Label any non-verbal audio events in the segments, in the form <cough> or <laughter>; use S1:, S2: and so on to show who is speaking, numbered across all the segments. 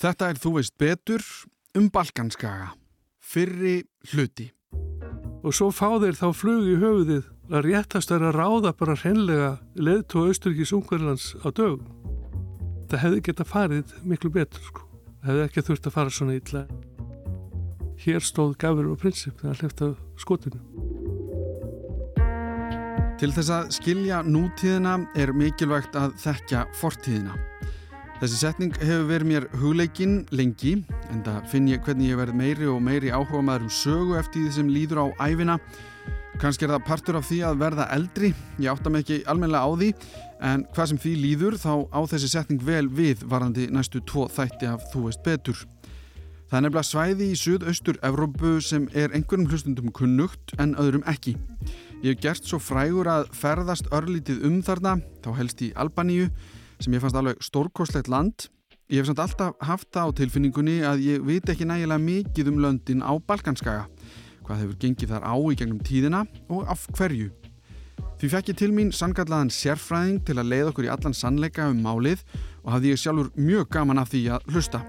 S1: Þetta er þú veist betur um Balkanskaga. Fyrri hluti.
S2: Og svo fá þeir þá flug í höfuðið að réttast er að ráða bara hreinlega leðtú Östurkís Ungverðlands á dögum. Það hefði geta farið miklu betur sko. Það hefði ekki þurft að fara svona ítla. Hér stóð gafur og prinsip þegar hlifta skotinu.
S1: Til þess að skilja nútíðina er mikilvægt að þekkja fortíðina. Þessi setning hefur verið mér hugleikinn lengi en það finn ég hvernig ég verð meiri og meiri áhuga maður um sögu eftir því sem líður á æfina. Kanski er það partur af því að verða eldri, ég átta mig ekki almenlega á því en hvað sem því líður þá á þessi setning vel við varandi næstu tvo þætti af Þú veist betur. Það er nefnilega svæði í suðaustur Evrópu sem er einhverjum hlustundum kunnugt en öðrum ekki. Ég hef gert svo frægur að ferðast örlítið um þarna, þá helst í Albaníu sem ég fannst alveg stórkoslegt land. Ég hef samt alltaf haft það á tilfinningunni að ég veit ekki nægilega mikið um löndin á Balkanskaga, hvað hefur gengið þar á í gegnum tíðina og af hverju. Því fekk ég til mín sangallaðan sérfræðing til að leiða okkur í allan sannleika um málið og hafði ég sjálfur mjög gaman af því að hlusta.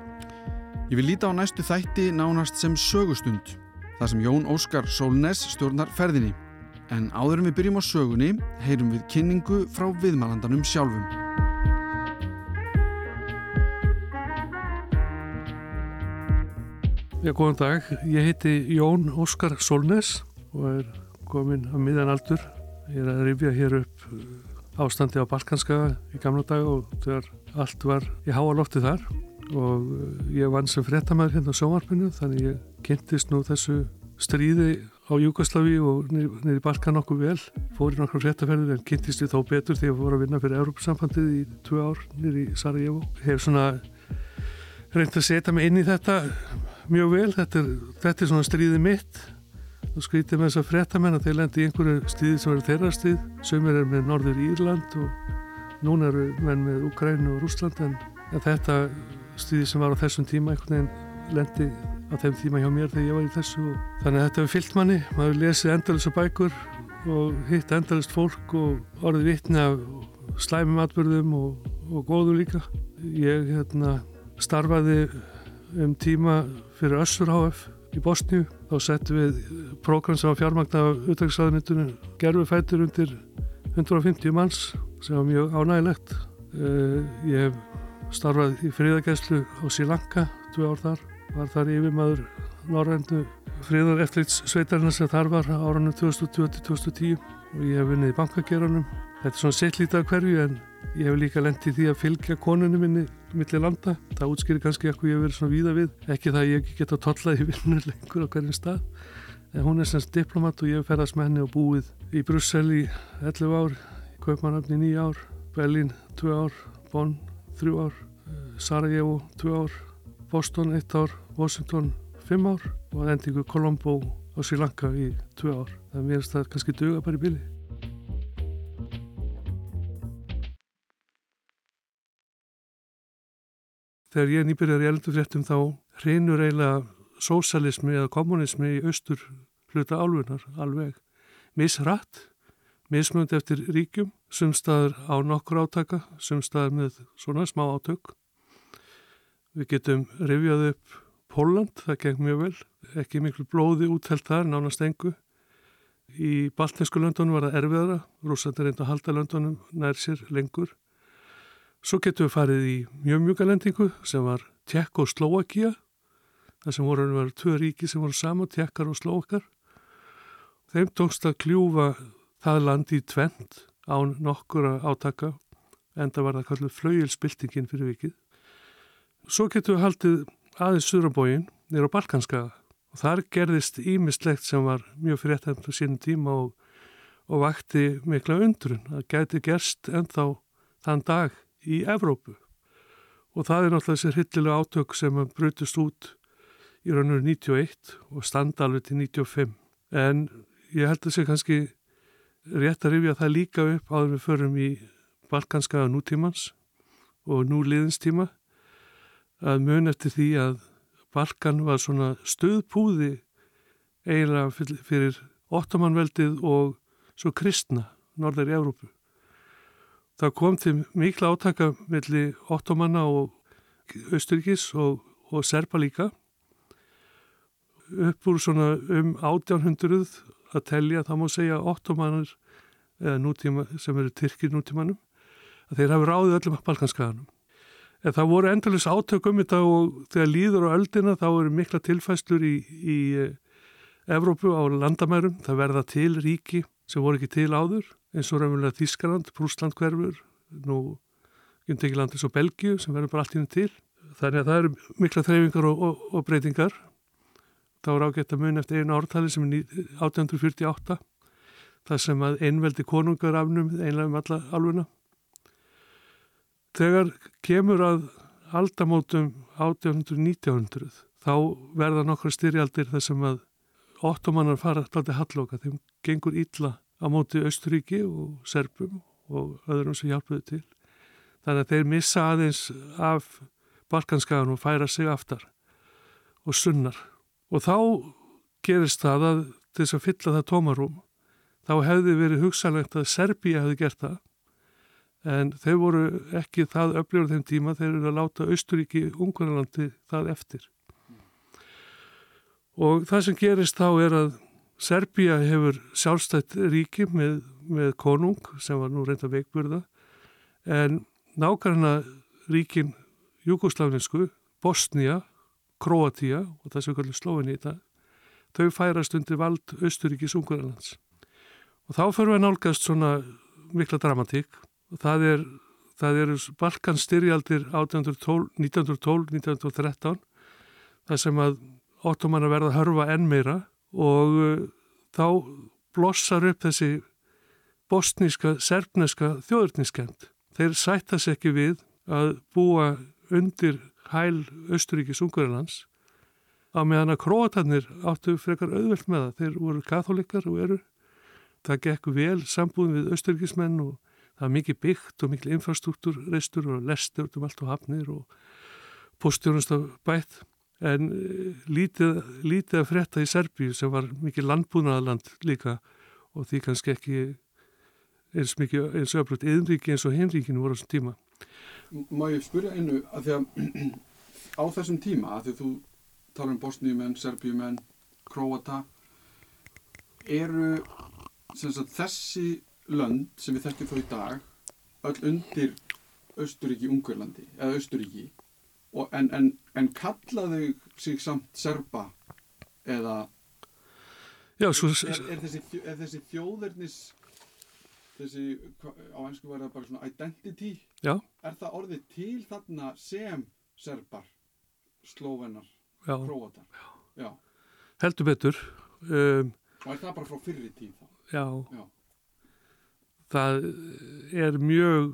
S1: Ég vil líta á næstu þætti nánast sem sögustund, þar sem Jón Óskar Sólnes stjórnar ferðinni. En áðurum við byrjum á sögunni, heyrum við kynningu frá viðmælandanum sjálfum.
S2: Já, góðan dag. Ég heiti Jón Óskar Solnes og er komin á miðan aldur. Ég er að rifja hér upp uh, ástandi á Balkanskaga í gamla dag og þegar allt var í háa lofti þar og uh, ég vann sem frettamæður hérna á sjómarpinu þannig ég kynntist nú þessu stríði á Júkoslavi og niður í Balkan okkur vel. Fór í nokkru frettaferðir en kynntist ég þó betur þegar ég fór að vinna fyrir Európa-sambandið í tvö ár niður í Sarajevo. Hef svona reynd að setja mig inn í þetta mjög vel, þetta er, þetta er svona stríðið mitt. Og skrítið með þess að frettamenn að þeir lendi í einhverju stríði sem eru þeirra stríð, sömur er með Norður Írland og núna eru menn með Ukrænu og Rúsland en, en þetta stríði sem var á þessum tíma einhvern veginn lendi á þeim tíma hjá mér þegar ég var í þessu. Og þannig að þetta hefur fyllt manni, maður lesið endalisa bækur og hitt endalist fólk og orðið vittni af slæmum atbyrðum og, og góðu líka. Ég hérna, starfaði um tíma fyrir Össur HF í Bosníu. Þá settum við prógram sem var fjármagn af utdragsraðunitunum gerfi fætur undir 150 manns sem var mjög ánægilegt. Eh, ég hef starfað í fríðagæslu á Sri Lanka, tvei ár þar. Var þar yfirmaður Norrændu fríðar eftirlits sveitarinn sem þar var áranum 2020-2010 og ég hef vinnið í bankageranum. Þetta er svona settlítið af hverju en Ég hef líka lendið því að fylgja konunum minni millir landa. Það útskýrir kannski eitthvað ég hef verið svona víða við. Ekki það að ég geta tollaði vinnu <laughs> lengur á hverjum stað. En hún er semst diplomat og ég hef ferðast með henni og búið í Brussel í 11 ár, í Kaupmannafni 9 ár, Berlin 2 ár, Bonn 3 ár, eh, Sarajevo 2 ár, Boston 1 ár, Washington 5 ár og endingu Colombo og Sri Lanka í 2 ár. Það er mér að það kannski döga bara í bili. Þegar ég nýbyrjar í eldufréttum þá reynur eiginlega sósalismi eða kommunismi í austur hluta álfunar alveg misrætt, mismönd eftir ríkjum, sumstaður á nokkur átaka, sumstaður með svona smá átök. Við getum rifjað upp Póland, það geng mjög vel, ekki miklu blóði úthelt þar, nánast engu. Í baltinsku löndunum var það erfiðara, rúsandi reynda að halda löndunum nær sér lengur. Svo getum við farið í mjög mjög galendingu sem var Tjekk og Slóakia, það sem voru að vera tvö ríki sem voru sama, Tjekkar og Slóakar. Þeim tókst að kljúfa það land í tvent án nokkura átaka, en það var það kallið flauilspiltingin fyrir vikið. Svo getum við haldið aðeins Surabóin nýra á Balkanskaða og þar gerðist ímislegt sem var mjög fyrirtæmt á sínum tíma og, og vakti mikla undrun. Það gæti gerst ennþá þann dag í Evrópu. Og það er náttúrulega þessi hryllilega átök sem brutist út í raun og 91 og standa alveg til 95 en ég held að sé kannski rétt að rifja það líka upp áður við förum í balkanska nútímans og núliðinstíma að mun eftir því að Balkan var svona stöðpúði eiginlega fyrir ottomanveldið og svo kristna norðar í Evrópu Það kom til mikla átaka melli ottomanna og Östuríkis og, og Serpa líka upp úr svona um 1800 að telja þá má segja ottomanir eða nútíma sem eru Tyrkir nútímanum að þeir hafi ráðið öllum balkanskaganum. En það voru endalus átökum þetta og þegar líður á öldina þá eru mikla tilfæslur í, í eh, Evrópu á landamærum. Það verða til ríki sem voru ekki til áður eins og raunverulega Þískaland, Prúsland hverfur, nú Jöndekiland eins og Belgiu sem verður bara allt ínum til. Þannig að það eru mikla þreyfingar og, og, og breytingar. Það voru ágætt að mun eftir einu ártali sem er 1848 þar sem að einveldi konungar afnum einlega um alla alvuna Þegar kemur að aldamótum 1800-1900 þá verða nokkru styrjaldir þar sem að ottomannar fara alltaf hallóka, þeim gengur illa á móti Östuríki og Serbum og öðrum sem hjálpuðu til. Þannig að þeir missa aðeins af Balkanskagan og færa sig aftar og sunnar. Og þá gerist það að þess að fylla það tómarum, þá hefði verið hugsanlegt að Serbíja hefði gert það en þau voru ekki það öfljóður þeim tíma þeir eru að láta Austuríki Ungverðarlandi það eftir og það sem gerist þá er að Serbíja hefur sjálfstætt ríki með, með konung sem var nú reynda veikburða. En nákvæmna ríkin Jugosláfinsku, Bosnia Kroatia og það sem kallir Sloveni í dag þau færast undir vald Austuríkis Ungverðarlands og þá fyrir við að nálgast svona mikla dramatík. Það er það eru Balkanstyrjaldir 1912-1913 það sem að ottoman að verða að hörfa enn meira og uh, þá blossar upp þessi bosníska, serfneska þjóðurniskend. Þeir sættas ekki við að búa undir hæl Östuríkis Ungarilands á meðan að króatarnir áttu frekar auðvelt með það. Þeir voru katholikar og eru. Það gekk vel sambúðin við Östuríkismenn og það er mikið byggt og mikil infrastruktúr reistur og lestur um allt og hafnir og postjónust af bætt en eh, lítið, lítið að fretta í Serbíu sem var mikið landbúnaðaland líka og því kannski ekki eins mikið eins öflut yðnríki eins og hinríkinu voru á þessum tíma.
S1: Má ég spyrja einu að því að <clears throat> á þessum tíma að því þú tala um bosníumenn, serbíumenn króata eru sagt, þessi lönd sem við þekkjum þá í dag öll undir Östuríki Ungverlandi eða Östuríki en, en, en kallaðu sig samt serba eða
S2: Já, svo,
S1: er, er, þessi, er þessi þjóðverðnis þessi á ennsku var það bara svona identity
S2: Já.
S1: er það orðið til þarna sem serbar slóvenar, króatar? Já.
S2: heldur betur um,
S1: og er það bara frá fyrri tíð þá?
S2: Já, Já. Það er mjög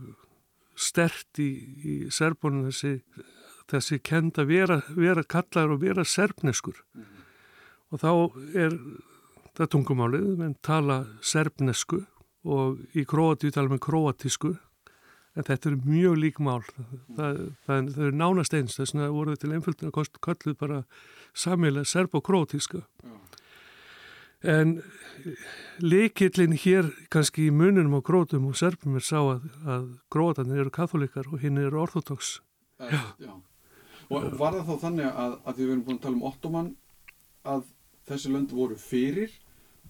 S2: stert í, í serbunum þessi, þessi kend að vera, vera kallar og vera serbneskur mm -hmm. og þá er það tungumálið, menn tala serbnesku og í króatíu tala með króatísku en þetta er mjög lík mál það, það, það er nánast eins þess að voru til einföldinu að kalluð bara samilega serb og króatíska mm en leikillin hér kannski í mununum á grótum og serpum er sá að, að grótanir eru katholikar og hinn eru orthodox
S1: já. Já. Og var það þá þannig að, að því við erum búin að tala um ottoman að þessi lönd voru fyrir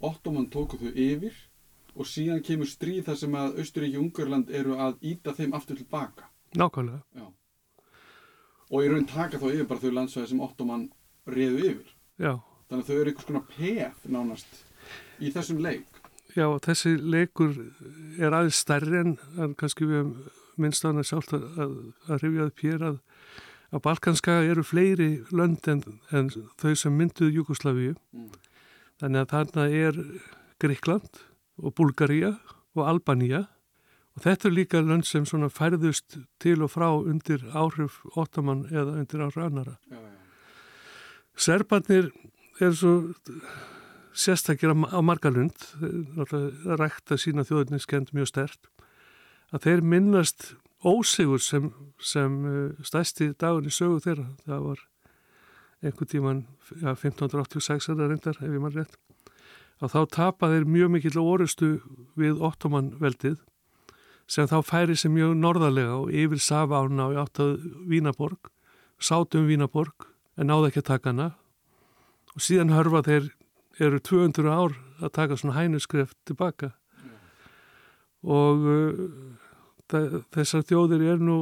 S1: ottoman tóku þau yfir og síðan kemur stríð þar sem að Östuríki og Ungarland eru að íta þeim aftur tilbaka
S2: nákvæmlega.
S1: Já. og í raun taka þá yfir bara þau landsvæði sem ottoman reðu yfir.
S2: Já.
S1: Þannig að þau eru einhvers konar peð nánast í þessum leik.
S2: Já, þessi leikur er aðeins stærri en, en kannski við minnst á hana sjálft að, að, að rifjaði pér að að Balkanska eru fleiri lönd en, en þau sem mynduð Júkoslavíu mm. þannig að þarna er Gríkland og Bulgaria og Albanía og þetta er líka lönd sem færðust til og frá undir áhrif Óttamann eða undir áhrif annara ja, ja. Serbarnir er svo sérstakir á margalund rækta sína þjóðinniskend mjög stert að þeir minnast ósigur sem, sem uh, stæsti dagun í sögu þeirra. Það var einhver tíman ja, 1586 er það reyndar ef ég mann rétt að þá tapa þeir mjög mikill orustu við ottoman veldið sem þá færi sem mjög norðarlega og yfir Savána og áttað Vínaborg sátum Vínaborg en náðu ekki að taka hana. Og síðan hörfa þeir eru 200 ár að taka svona hænuskref tilbaka og uh, þessar þjóðir er nú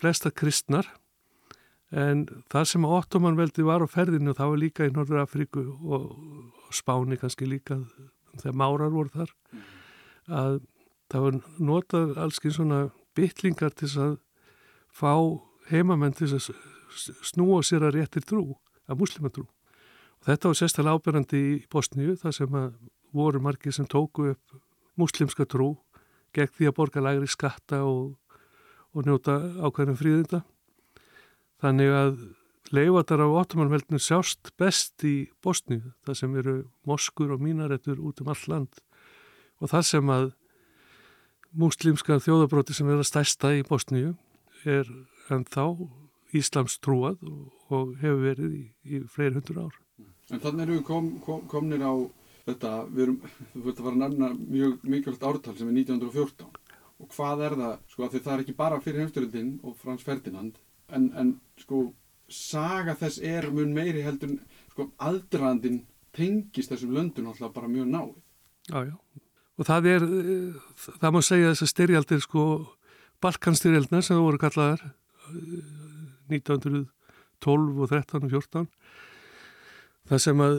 S2: flesta kristnar en það sem að ottomanveldi var á ferðinu það var líka í Norður Afríku og, Spáni kannski líka þegar márar voru þar að það var notað allski svona bytlingar til að fá heimamenn til að snúa sér að réttir trú, að muslimatrú og þetta var sérstaklega ábyrgandi í Bosníu þar sem að voru margir sem tóku upp muslimska trú gegn því að borga lagri skatta og, og njóta ákveðnum fríðinda Þannig að leifatar á ottomanveldinu sjást best í Bosníu, það sem eru moskur og mínarettur út um all land og það sem að múslimska þjóðabróti sem er að stæsta í Bosníu er en þá Íslams trúað og hefur verið í, í fleiri hundur ár.
S1: En þannig erum við kom, kom, komnir á þetta, við erum, þú veit að fara að nefna mjög mikilvægt ártal sem er 1914 og hvað er það, sko, að það er ekki bara fyrir heimstyrildin og Frans Ferdinand en, en sko saga þess er mun meiri heldur sko aldrandin tengist þessum löndun alltaf bara mjög náð
S2: Já, já, og það er það má segja þess að styrjaldir sko Balkanstyrjaldina sem voru kallaðar 1912 og 13 og 14 það sem að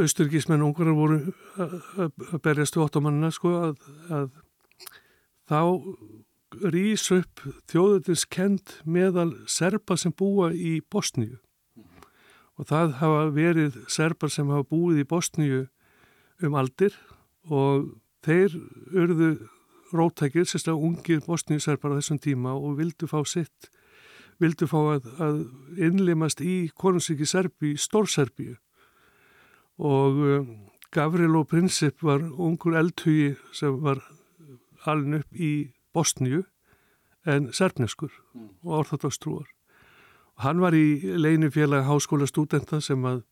S2: austurkísmenn ungarar voru að berjast við ottomannina sko að, að þá rýs upp þjóðutins kend meðal serpa sem búa í Bosníu. Og það hafa verið serpar sem hafa búið í Bosníu um aldir og þeir urðu róttækir, sérstaklega ungir bosníuserpar á þessum tíma og vildu fá sitt, vildu fá að, að innlimast í konungsíki Serbi, Stórserbíu og um, Gavrilo Princip var ungur eldhugi sem var alin upp í Bosníu en serfneskur mm. og orðhaldagstrúar. Hann var í leinifélag háskóla stúdenta sem að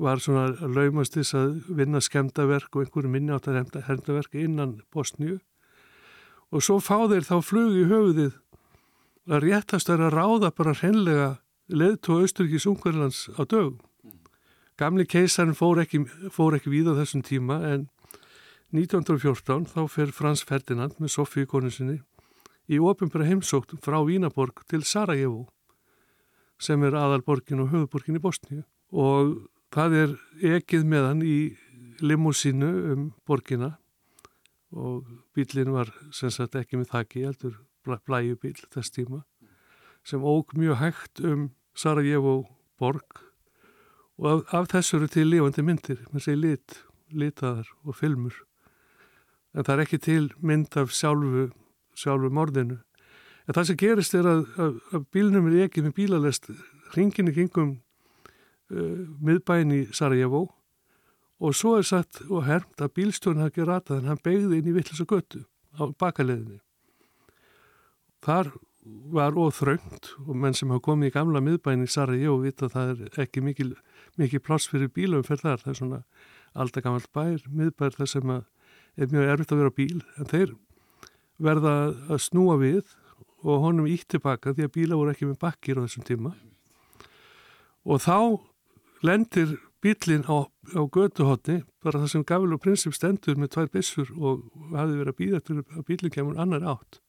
S2: var svona laumast þess að vinna skemdaverk og einhverju minni átt að hendaverk innan Bosníu og svo fá þeir þá flug í höfuðið að réttast er að ráða bara hreinlega leðtú Östurkís Ungverðlands á dögum. Gamli keisarinn fór ekki, fór ekki við á þessum tíma en 1914 þá fer Frans Ferdinand með Sofíu konu sinni í ofinbæra heimsókt frá Vínaborg til Sarajevo sem er aðalborgin og höfuborgin í Bosníu og það er ekið með hann í limúsínu um borgina og bílinn var sem sagt ekki með þakki, heldur blæjubíl þess tíma sem óg mjög hægt um Sarajevo borg og af, af þessu eru til lifandi myndir, með segi lit, litaðar og filmur en það er ekki til mynd af sjálfu, sjálfu morðinu. En það sem gerist er að, að, að bílnum er ekki með bílalest hringinu kringum uh, miðbæin í Sarajevo og svo er satt og hermt að bílstjórn hafi ekki ratað en hann begði inn í vittlis og göttu á bakaleðinni. Þar var óþröngt og menn sem hafa komið í gamla miðbæin í Sarajevo vita að það er ekki mikil, mikil pláss fyrir bílum fyrir þar. Það er svona alltaf gammalt bær, miðbær þar sem er mjög erfitt að vera bíl en þeir verða að snúa við og honum ítt tilbaka því að bíla voru ekki með bakkir á þessum tíma og þá lendir bílinn á, á götuhotni bara það sem Gafil og Prinsip stendur með tvær bissur og hafi verið að býða til að bílinn kemur annar átt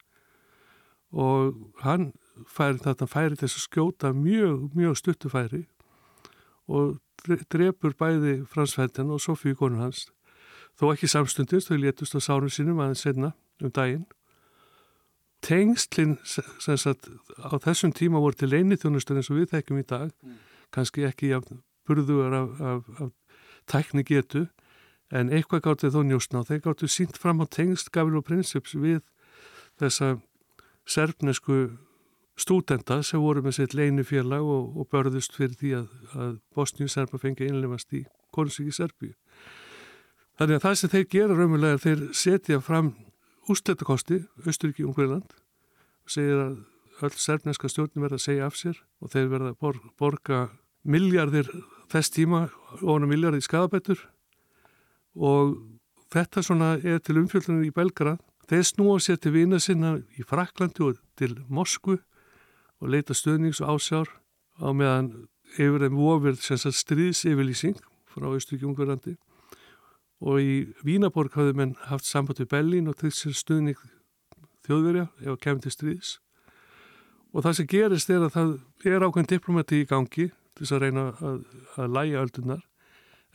S2: og hann færi þetta færi þess að skjóta mjög, mjög stuttufæri og drefur bæði Fransfælden og Sofíu konur hans Þó ekki samstundist, þau létust á sárum sínum aðeins senna um daginn. Sagt á þessum tíma voru til leinithjónustur eins og við þekkjum í dag, mm. kannski ekki af burðugar af, af, af tækni getu, en eitthvað gáttu þó njóstna og þeir gáttu sínt fram á tengst Gavil og Prinsips við þessa serfnesku stúdenda sem voru með sitt leinifélag og, og börðust fyrir því að, að Bosníu serpa fengi einlefast í Kornsíki Serbíu. Þannig að það sem þeir gera raunverulega er þeir setja fram úslettakosti, Östuríki og Ungverðland og segir að öll sérfneska stjórnum verða að segja af sér og þeir verða að bor borga miljardir þess tíma ofna miljardir í skadabættur og þetta svona er til umfjöldunum í Belgrad. Þeir snúa sér til vina sinna í Fraklandi og til Moskvu og leita stöðnings og ásjár á meðan yfir þeim vofið stríðsifilýsing frá Östugjungurlandi og í Vínaborg hafði menn haft samband við Bellín og tryggt sér stuðning þjóðverja ef að kemur til stríðs. Og það sem gerist er að það er ákveðin diplomati í gangi til þess að reyna að, að læja öldunar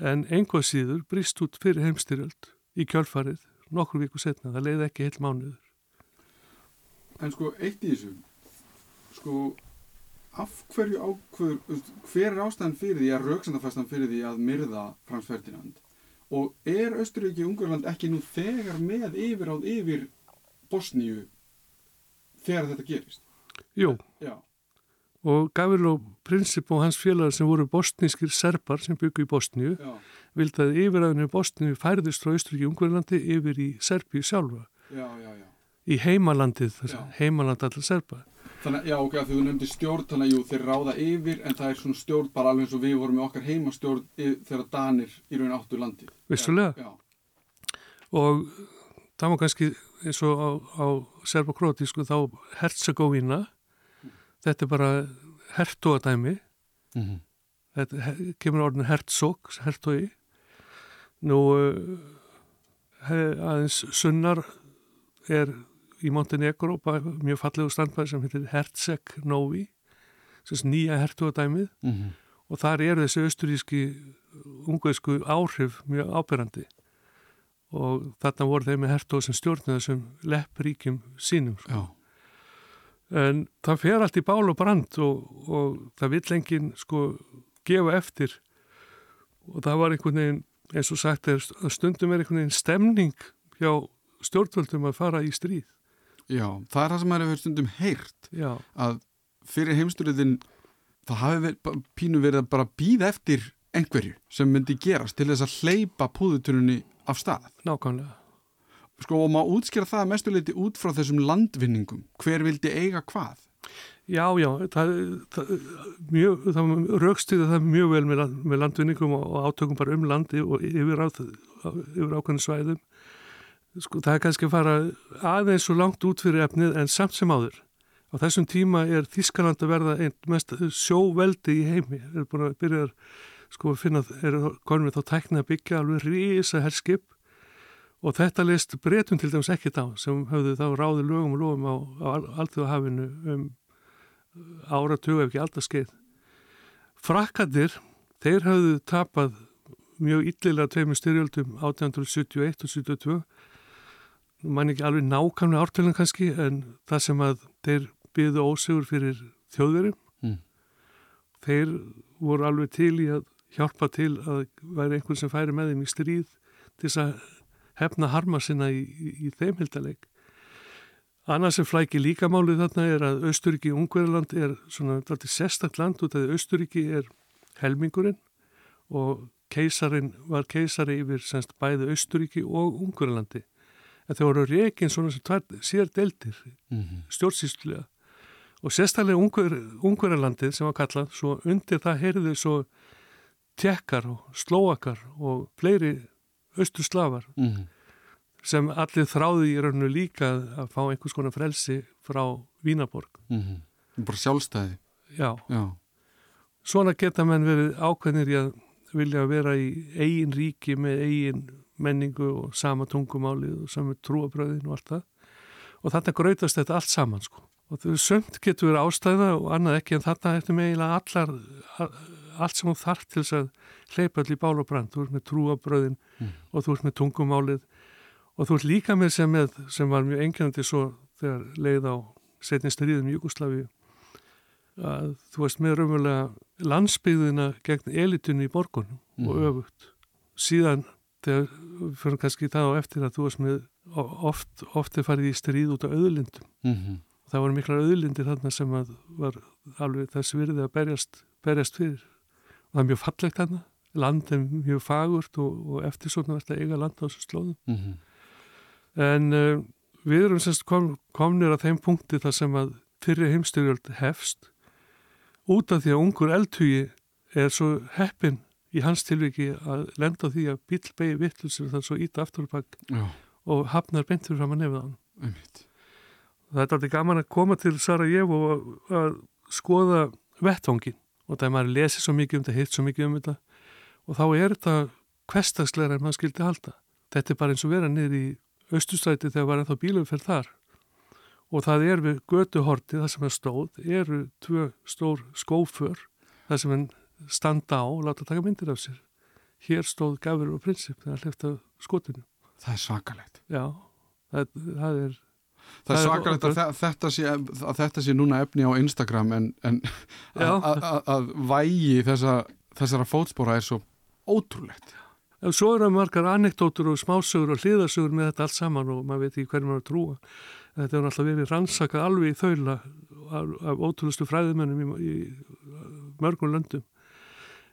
S2: en einhvað síður brist út fyrir heimstyrjöld í kjálfarið nokkur viku setna, það leiði ekki heil mánuður.
S1: En sko, eitt í þessu sko, af hverju ákveður hver er ástæðan fyrir því að rauksandafastan fyrir því að myrða Frans Ferdinand? Og er Östuríki Ungurland ekki nú þegar með yfir áð yfir Bosníu þegar þetta gerist?
S2: Jú,
S1: Já,
S2: og Gavrilo Princip og hans félagar sem voru bosnískir serbar sem byggu í Bosníu
S1: já,
S2: vildi að yfiræðinu Bosníu færðist frá Östuríki Ungverlandi yfir í Serbíu sjálfa.
S1: Já, já,
S2: í heimalandið, heimaland allar serba.
S1: Þannig, já, ok, þú nefndi stjórn, þannig að jú, þeir ráða yfir, en það er svona stjórn bara alveg eins og við vorum með okkar heimastjórn þegar Danir í raun áttu landi.
S2: Vissulega. Og það var kannski eins og á, á serbo-krótísku þá Herzegovina þetta er bara hertogadæmi
S1: já. Mm
S2: þetta he- kemur orðin hertsók hertogi nú uh, he, aðeins sunnar er í Montenegro mjög fallegu standbæði sem heitir Herceg Novi nýja hertogadæmið
S1: -hmm.
S2: og þar eru þessi austuríski unguðsku áhrif mjög ábyrrandi og þarna voru þeir með hertóð sem stjórnum þessum leppríkjum sínum sko.
S1: Já,
S2: en það fer allt í bál og brand og, og það vill enginn sko gefa eftir. Og það var einhvern veginn eins og sagt er að stundum er einhvern veginn stemning hjá stjórnvöldum að fara í stríð.
S1: Já, það er það sem maður hefur stundum heyrt
S2: já,
S1: að fyrir heimsturðin það hafi verið, pínu verið að bara býða eftir einhverju sem myndi gerast til þess að hleypa púðutunni af stað.
S2: nákvæmlega
S1: Sko og maður útskýra það að mestuleiti út frá þessum landvinningum. Hver vildi eiga hvað?
S2: Já, já, það, það, mjög, það raukstuði það mjög vel með, með landvinningum og, og átökum bara um landi og yfir, á, yfir ákveðinu svæðum. Sko, það er kannski að fara aðeins svo langt út fyrir efnið en samt sem áður. Á þessum tíma er Þískaland að verða einn mest sjóveldi í heimi. Er búin að byrja að sko, finna, er konum við þá tækna að byggja alveg rísa herskip og þetta leist breytum til dæmis ekkert á sem höfðu þá ráði lögum og lofum á, á alþjóðahafinu um áratuga ef ekki alltaf skeið. Frakkandir, þeir hafðu tapað mjög illilega tveimur styrjöldum 1871 og 72 mann ekki alveg nákvæmlega ártölan kannski en það sem að þeir byggðu ósegur fyrir þjóðverjum
S1: Mm.
S2: þeir voru alveg til í að hjálpa til að væri einhvern sem færi með þeim í stríð til þess að hefna harma sinna í, í, þeim hildaleg Annað sem flækir líka málið þarna er að Austuríki Ungverðarland er svona sérstakt land út af því Austuríki er helmingurinn og keisarin var keisari yfir semst bæði Austuríki og Ungverðarlandi. En þau voru reygin svona sem tvær sér deltir
S1: Mm -hmm.
S2: stjórnsýslulega og sérstaklega Ungverðarlandið sem var kallað svo undir það heyrðu svo tjekkar og slóakar og fleiri austurslafar
S1: Mm -hmm.
S2: sem allir þráði í rauninu líka að- fá einhvers konar frelsi frá Vínaborg.
S1: Bara sjálfstæði.
S2: Já,
S1: Já.
S2: svona geta menn verið ákveðnir í að vilja vera í eigin ríki með eigin menningu og sama tungumálið og sama trúabröðin og allt það. Og þarna grautast þetta allt saman sko. Og þau sömt getur verið ástæða og annað ekki en þarna eftir með eiginlega allar, allt sem hún þarf til þess að hleypa allir bál og brand. Þú ert með trúabröðin
S1: Mm.
S2: og þú ert með tungumálið og þú ert líka með sem, með, sem var mjög engjandi svo þegar leið á setni stríðum Jugosláfi að þú veist með raunverulega landsbyggðina gegn elitunni í borgunum og
S1: Mhm.
S2: öfugt. Síðan þegar fyrir kannski það á eftir að þú veist með oft, oft er farið í stríð út á auðlindum.
S1: Mm -hmm.
S2: Það voru miklar auðlindir þarna sem var alveg þess virði að berjast, berjast fyrir. Það er mjög fallegt þarna. Land er mjög fagurt og, og eftir svona verður að eiga land á þessu slóðum.
S1: Mhm.
S2: En uh, við erum semst kom, komnir að þeim punkti þar sem að fyrir heimstyrjöld hefst út af því að ungur eldhugi er svo heppin í hans tilviki að lenda því að bíl begi vittul sem það svo íta aftur og hafnar bentur fram að nefða hann. Það er alltaf gaman að koma til Sarajevo og að skoða vettvangin og það er maður lesið svo mikið um þetta, hitt svo mikið um þetta og þá er þetta kvestagsleira en maður skildi halda. Þetta er bara eins og vera niður í austustræti þegar var ennþá bílumferð þar og það er við götuhorti, það sem er stóð, eru tvö stór skófur, það sem standa á og láta taka myndir af sér. Hér stóð Gafur og Prinsip þegar hlifta skotinu.
S1: Það er svakalegt.
S2: Já, það, það er...
S1: Það er svakalegt að, að, þetta sé, að þetta sé núna efni á Instagram en, en að, vægi þessa, þessara fótspóra er svo ótrúlegt.
S2: En svo eru margar anekdótur og smásögur og hliðasögur með þetta allt saman og maður veit ekki hvernig maður trúa. Þetta hefur alltaf verið rannsakað alveg í þaula af, af ótrúlustu fræðimennum í, í mörgum löndum.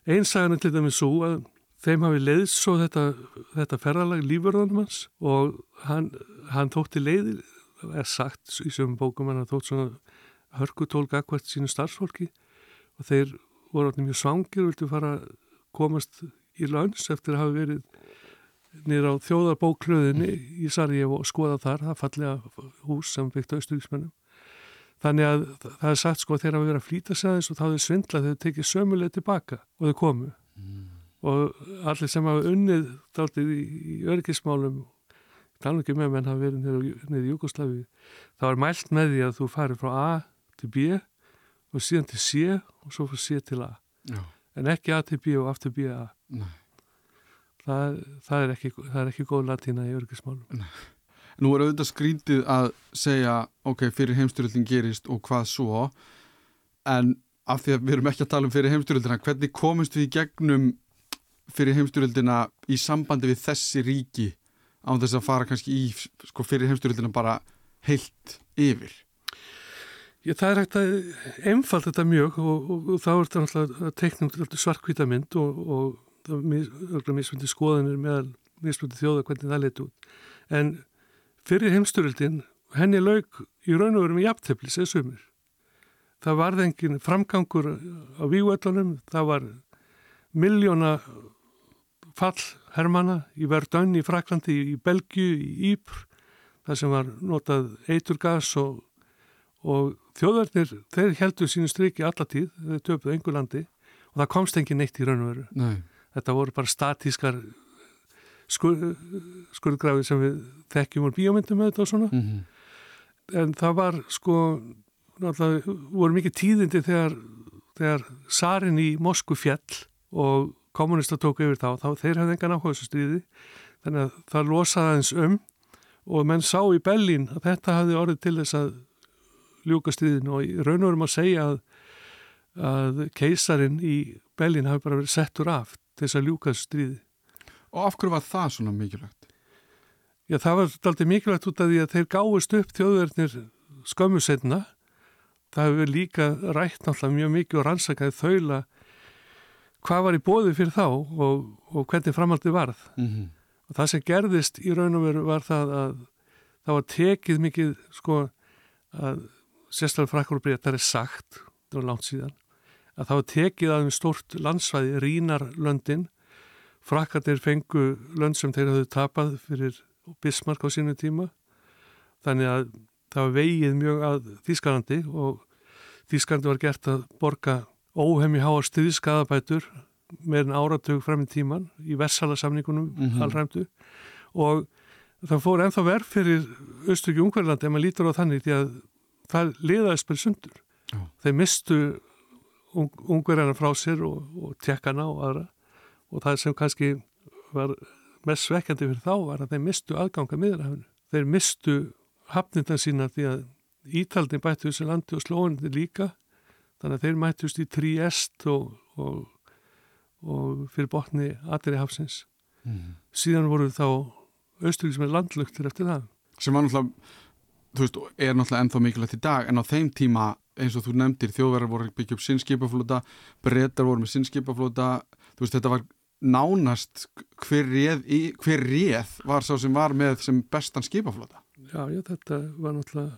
S2: Einsagan er til dæmis svo að þeim hafi leiðs svo þetta, þetta ferðalag lífverðanum hans og hann, hann þótti leiðir, er sagt í sögum bókum hann að þótt svona hörkutólk akkvært sínu starfsfólki og þeir voru allir mjög svangir og viltu fara að komast í lönns eftir að hafa verið nýra á þjóðarbóklöðinni í Sarajevo og skoða þar, það fallega hús sem byggt austuríksmennum. Þannig að það er sagt sko þeir hafa verið að flýta sig aðeins og þá hefur svindlað þeir tekið sömuleg tilbaka og þau komu. Mm. Og allir sem hafa unnið dáltið í, í örgismálum, tala ekki með menn hafa verið niður í Júkoslavi, þá er mælt með því að þú farir frá A til B og síðan til C og svo frá C til A. Já. En ekki A til B og aftur B A. Það, það, er ekki, það er ekki góð latína í örgismálum
S1: Nú er auðvitað skrítið að segja ok, fyrir heimstyrjöldin gerist og hvað svo en af því að við erum ekki að tala um fyrir heimstyrjöldina hvernig komumst við í gegnum fyrir heimstyrjöldina í sambandi við þessi ríki án þess að fara kannski í sko, fyrir heimstyrjöldina bara heilt yfir
S2: Já, það er hægt að einfalt þetta mjög og, og, og þá er þetta náttúrulega teiknum til svarkvita mynd og, og það er misfundi skoðanir meðal misfundi þjóða hvernig það leti út. En fyrir heimsturöldin, henni laug í raun og veru með jafnteflis eða sumir. Það varði engin framgangur á víuöllunum, það var miljóna fall hermana í Verdun, í Fraklandi, í Belgiu, í Ípr, það sem var notað eiturgas og og þjóðverðnir, þeir heldur sínu striki allatíð, þeir töpuðu engu landi og það komst engin neitt í raun og veru Nei. þetta voru bara statískar skur, skurðgrafi sem við þekkjum úr bíómyndum með þetta og svona mm -hmm. en það var sko náttúrulega voru mikið tíðindi þegar, þegar Sarin í Moskvu fjall og kommunista tók yfir þá, þá þeir hafði engan áhuga þessu stríði þannig að það losaði eins um og menn sá í Bellin að þetta hafði orðið til þess að ljúka stríðinu og raun og verum að segja að, að keisarin í Bellin hafi bara verið settur af til þess að ljúka stríði.
S1: Og af hverju var það svona mikilvægt?
S2: Já, það var alltaf mikilvægt út af því að þeir gáist upp þjóðverðnir skömmu setna. Það hefur líka rætt náttúrulega mjög mikið og rannsakaði þaula hvað var í bóði fyrir þá og, og hvernig framaldi varð. Mm -hmm. Og það sem gerðist í raun og veru var það að það var tekið mikið sko að sérstaklega frækkur og breytar er sagt, það var langt síðan, að það var tekið að um stort landsvæði, Rínarlöndin, frakkarnir fengu lönd sem þeir hafðu tapað fyrir Bismarck á sínu tíma, þannig að það var vegið mjög að Þískalandi og Þískalandi var gert að borga óhemmi háa stuðskadabætur með en áratug í tíman í Vessalasamningunum mm -hmm. allræmdu og það fór ennþá verð fyrir Östriki Ungverðlandi ef maður lítur á þannig því að það liðaðist bara sundur. Já. Þeir mistu ung, ungverðarna frá sér og, og tjekkana og aðra og það sem kannski var mest svekkjandi fyrir þá var að þeir mistu aðganga miðurhafinu. Þeir mistu hafnindan sína því að Ítaldin bætti þessu landi og slóðinni líka þannig að þeir mættust í Triest og, og, og fyrir botni Adri hafsins. Mm. Síðan voru þá austurík sem er landlugtir eftir það.
S1: Sem var náttúrulega þú veist, er náttúrulega ennþá mikilvægt í dag en á þeim tíma, eins og þú nefndir þjóðverðar voru byggja upp sinnskipaflóta breytar voru með sinnskipaflóta þú veist, þetta var nánast hver réð, hver réð var sá sem var með sem bestan skipaflóta
S2: Já, já, þetta var náttúrulega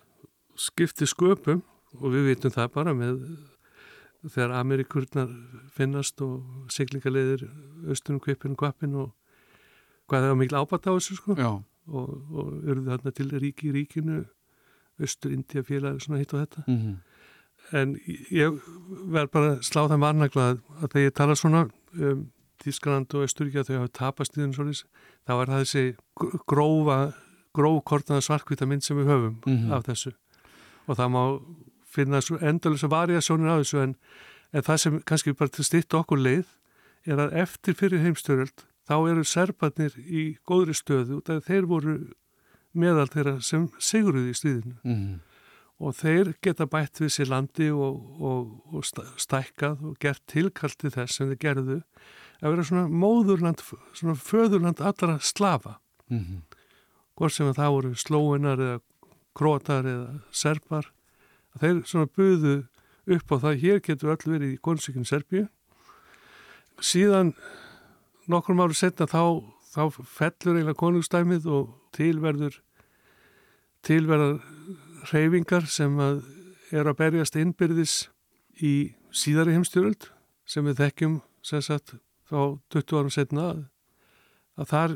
S2: skipti sköpum og við vitum það bara með þegar Amerikurnar finnast og siglingarleðir austunum, kvipin og kvapin og hvað það var mikil ábata á þessu sko og, og eruðu þarna til ríki í ríkinu Östur-India félag svona hitt og þetta mm -hmm. en ég verð bara að slá það margnagla að þegar ég tala svona um Þískland og Östuríkja þau hafa tapast í þennan svolítið, þá er það þessi grófa, grófkortnaða svarkvita mynd sem við höfum mm -hmm. af þessu og það má finna varja sjónir af þessu en, en það sem kannski bara til stitt okkur leið er að eftir fyrir heimstöröld þá eru serbarnir í góðri stöðu og þeir voru meðal þeirra sem siguruði í stríðinu mm og þeir geta bætt við sér landi og, og, og stækkað og gert tilkalti þess sem þeir gerðu að vera svona móðurland, svona föðurland allra slafa. Mm -hmm. Hvort sem það voru slóinar eða krótar eða serpar, þeir svona buðu upp á það, hér getur öll verið í konsikinn Serbíu. Síðan nokkrum áru setna þá, þá fellur eiginlega konungstæmið og tilverður tilverðar reyfingar sem að er að berjast innbyrðis í síðari heimstjóruld sem við þekkjum sem sagt þá 20 árum setna að þar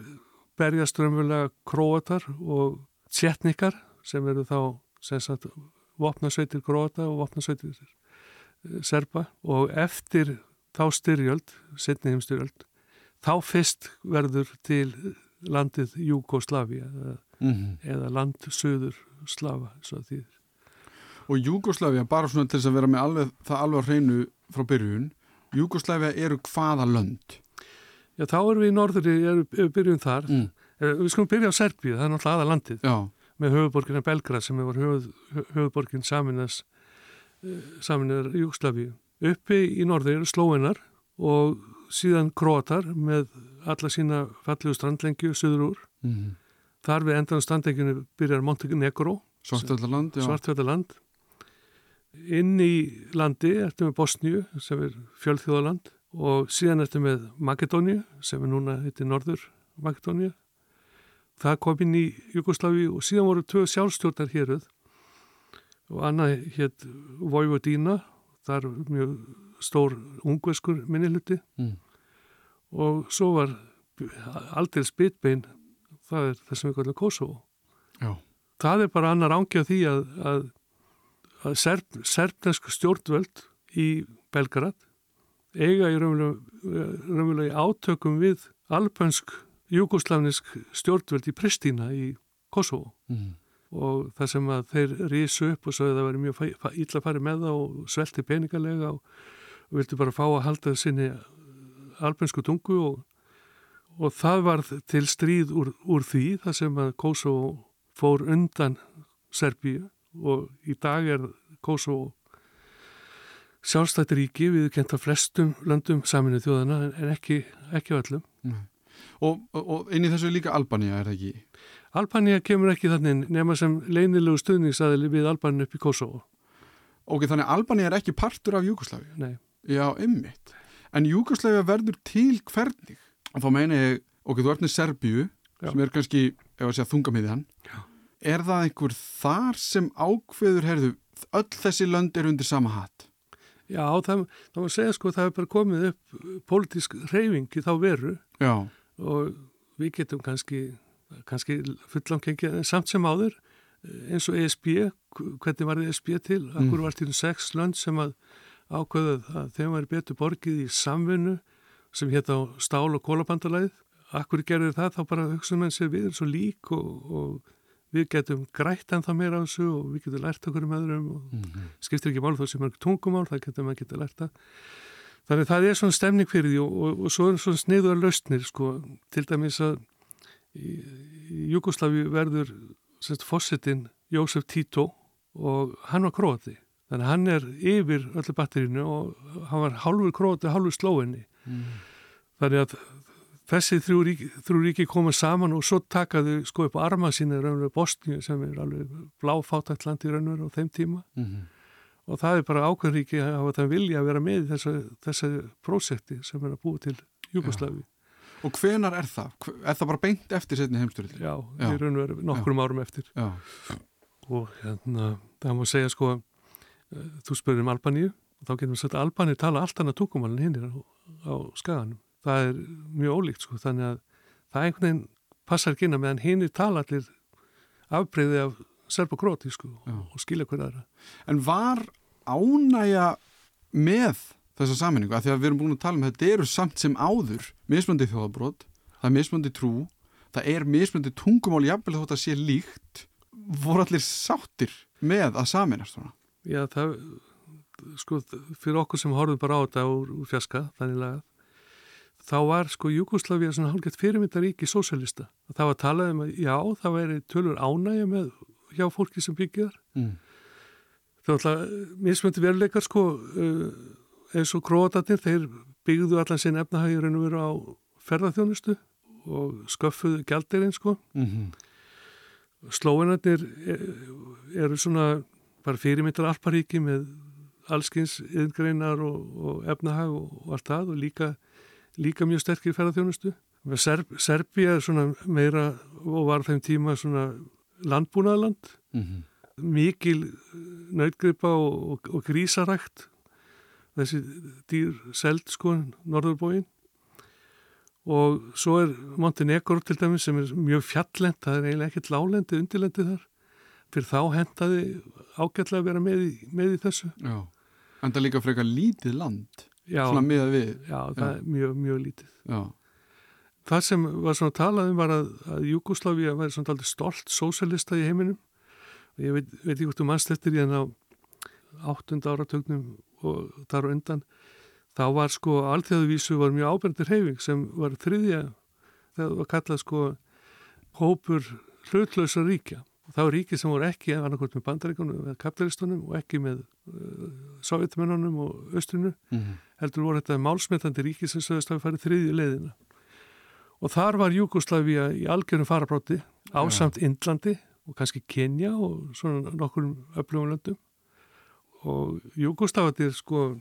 S2: berjast raunverulega króatar og tjetnikar sem eru þá sem sagt vopnasveitir króata og vopnasveitir eh, serba og eftir þá styrjöld, setni heimstjóruld þá fyrst verður til landið Júkoslavia eða, mm -hmm. eða land söður Slava
S1: og Júgoslavia, bara svona til að vera með alveg, það alveg hreinu frá byrjun Júgoslavia eru hvaða lönd?
S2: Já, þá erum við í norðri erum byrjun þar mm. Eh, við skulum byrja á Serbíu, það er náttúrulega aða landið Já. Með höfuborgina Belgrad sem hefur höfð, höfuborgin saminas eh, saminar Júgoslavíu. Uppi í norðri eru slóinar og síðan króatar með alla sína fallegu strandlengju söður úr. Mm. Þar við endan standenginu byrjar Montenegro
S1: Svartfjallaland
S2: Svartfjallaland. Inn í landi ertu með Bosníu sem er fjöldþjóðaland og síðan ertu með Makedóniu sem er núna hittir Norður Makedóniu Það kom inn í Jugosláfi og síðan voru tvö sjálfstjórnar héruð og annað hétt Vojvodína þar mjög stór ungveskur minniluti mm. og svo var aldrei spitbein það er það sem við kallum Kosovo Já. það er bara annar ángið því að, að, að serb, serbnesku stjórnvöld í Belgrad eiga í raunverulega átökum við albansk jugoslavnisk stjórnvöld í Pristina í Kosovo mm. og það sem að þeir rísu upp og svo það var mjög illa að fara með það og svelti peningalega og, og vildi bara fá að halda sinni albansku tungu og og það var til stríð úr, úr því það sem að Kosovo fór undan Serbíu og í dag er Kosovo sjálfstættiríki við kenta flestum löndum saminu þjóðana en ekki, ekki öllum.
S1: Og, og inn í þessu líka Albania er það ekki?
S2: Albania kemur ekki þannig nema sem leinilegu stuðningsaðili við Albania upp í Kosovo.
S1: Ok, þannig Albania er ekki partur af Júkoslavi?
S2: Nei.
S1: Já, ymmitt. En Júkoslavi verður til hvernig? og þá meina ég, ok, þú með Serbíu Já. sem er kannski, ef að segja þungamiðjan er það einhver þar sem ákveður, herðu öll þessi lönd er undir sama hatt
S2: Já, það, það var að segja sko það hefur bara komið upp politísk reyfing í þá veru
S1: Já.
S2: Og við getum kannski kannski fullangengi samt sem áður eins og ESB hvernig var ESB til, akkur mm. var til sex lönd sem að ákveðuð að þeim var betur borgið í samvinnu sem hétt á stál- og kólabandalæð. Akkur gerður það þá bara hugsaðum enn sér við erum svo lík og, og við getum grætt en það meira á þessu og við getum lært okkur um öðrum og mm -hmm. skiptir ekki mál þó sem er tungumál, það getum við að geta lært að. Þannig það er svona stemning fyrir því og, og, og svo er svona sniður lausnir sko, til dæmis að í, í Jugosláfi verður fósittin Jósef Tito og hann var króti. Þannig hann er yfir öllu batterinu og hann var hálfur króti, hálfur slóinni mm. þannig að þessi þrjú ríki, þrjú ríki koma saman og svo takaðu sko upp arma sína í raunveru Bosníu sem er alveg bláfátækt land í raunveru á þeim tíma mm -hmm. Og það er bara ákveðríki að hafa það vilja að vera með í þessu, þessu prósekti sem er að búa til Jugosláfi.
S1: Og hvenar er það? Er það bara beint eftir setni heimsturinn?
S2: Já, Já, í raunveru nokkrum Já. árum eftir.
S1: Já.
S2: Og hérna, það má segja sko, eh, þú spurðir um Albaníu og þá getum við sagt að Albaníu tala allt annað túkumálinn hinn á skaganum. Það er mjög ólíkt sko þannig að það einhvern veginn passar ekki inn að meðan hinn er talallir afbreyði af serb og skilja hverja aðra.
S1: En var ánægja með þessa saminningu að því að við erum búin að tala um þetta eru samt sem áður mismöndi þjóðabrót, það er mismöndi trú það er mismöndi tungumál jafnvel þótt að sé líkt voru allir sáttir með að saminast svona
S2: Já, það, sko, fyrir okkur sem horfum bara á þetta úr, úr fjaska, þannig að þá var sko Júkoslavia svona hálfgett fyrirmyndaríki sósælista. Það var talað um að já, það væri tölur ánægja með hjá fólki sem byggjar. Mm. Var alltaf mismöndi veruleikar sko uh, eins og króatarnir, þeir byggðu allan sinn efnahægir en veru á ferðarþjónustu og sköffuðu gældirinn sko. Mm -hmm. Slóinarnir eh, eru svona bara fyrirmyndar alparíki með allskins yðgreinar og, og efnahag og, og allt það og líka líka mjög sterkir ferðarþjónustu. Serb, Serbia er svona meira og var þeim tíma svona landbúnaðland, mm -hmm. mikil nautgripa og, og, og grísarækt, þessi dýr seld sko, norðurbóin og svo er Montenegro til dæmis sem er mjög fjallend, það er eiginlega ekkert lálendi, undirlendi þar, fyrir þá hendaði ágætlega að vera með í, með í þessu.
S1: Já, en það er líka frekar lítið land. Já, svona miða við
S2: já, það já. er mjög, mjög lítið. Já. Það sem var svona talaðum var að, að Júkosláfia væri svona aldrei stolt sósalista í heiminum. Og ég veit, veit ekki hvort þú mannst eftir í en á áttund áratögnum og þar og undan þá var sko allþjóðuvísu var mjög ábyrndir heifing sem var þriðja það var kallað sko hópur hlutlösa ríkja. Og það var ríki sem voru ekki annarkort með bandaríkunum eða kapitalistunum og ekki með uh, sovjetmennunum og austrinu mm -hmm. heldur voru þetta málsmetandi ríki sem sögist að við farið þriðju leiðina og þar var Júkoslavia í algjörum farabróti ásamt ja. Indlandi og kannski Kenya og svona nokkur öflugum löndum og Júkoslavatir sko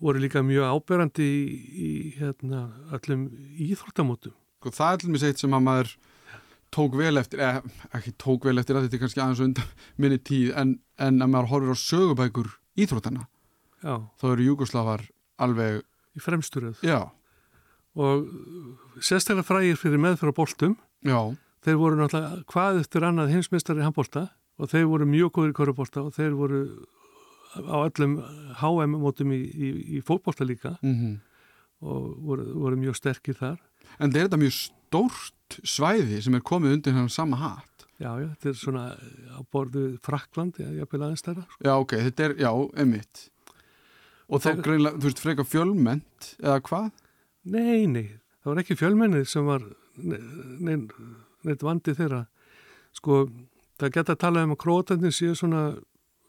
S2: voru líka mjög áberandi í, í hérna, öllum íþróttamótum
S1: sko, það er allir mér seitt sem að maður tók vel eftir, eða ekki tók vel eftir að þetta er kannski aðeins undan <laughs> minni tíð en, en að maður horfir á sögubækur íþróttana Já. þá eru Júgoslavar alveg
S2: í fremsturöð
S1: Já.
S2: Og sérstaklega frægir fyrir meðfyrir bóltum þeir voru náttúrulega hvað eftir annað heimsmeistari handbólta og þeir voru mjög góður í korubólta og þeir voru á öllum HM mótum í, í, í fókbólta líka mm -hmm. og voru, voru mjög sterkir þar
S1: En eru þetta mjög stórt svæði sem er komið undir hann sama hatt.
S2: Já, já, þetta er svona á borðu Frakland, ég vil aðeins stæra.
S1: Sko. Já, ok, þetta er, já, emitt. Og þá greinlega, þú veist, freka fjölmennt eða hvað?
S2: Nei, nei, það var ekki fjölmennið sem var neitt vandið þeirra. Sko, það geta að tala um að krótandi séu svona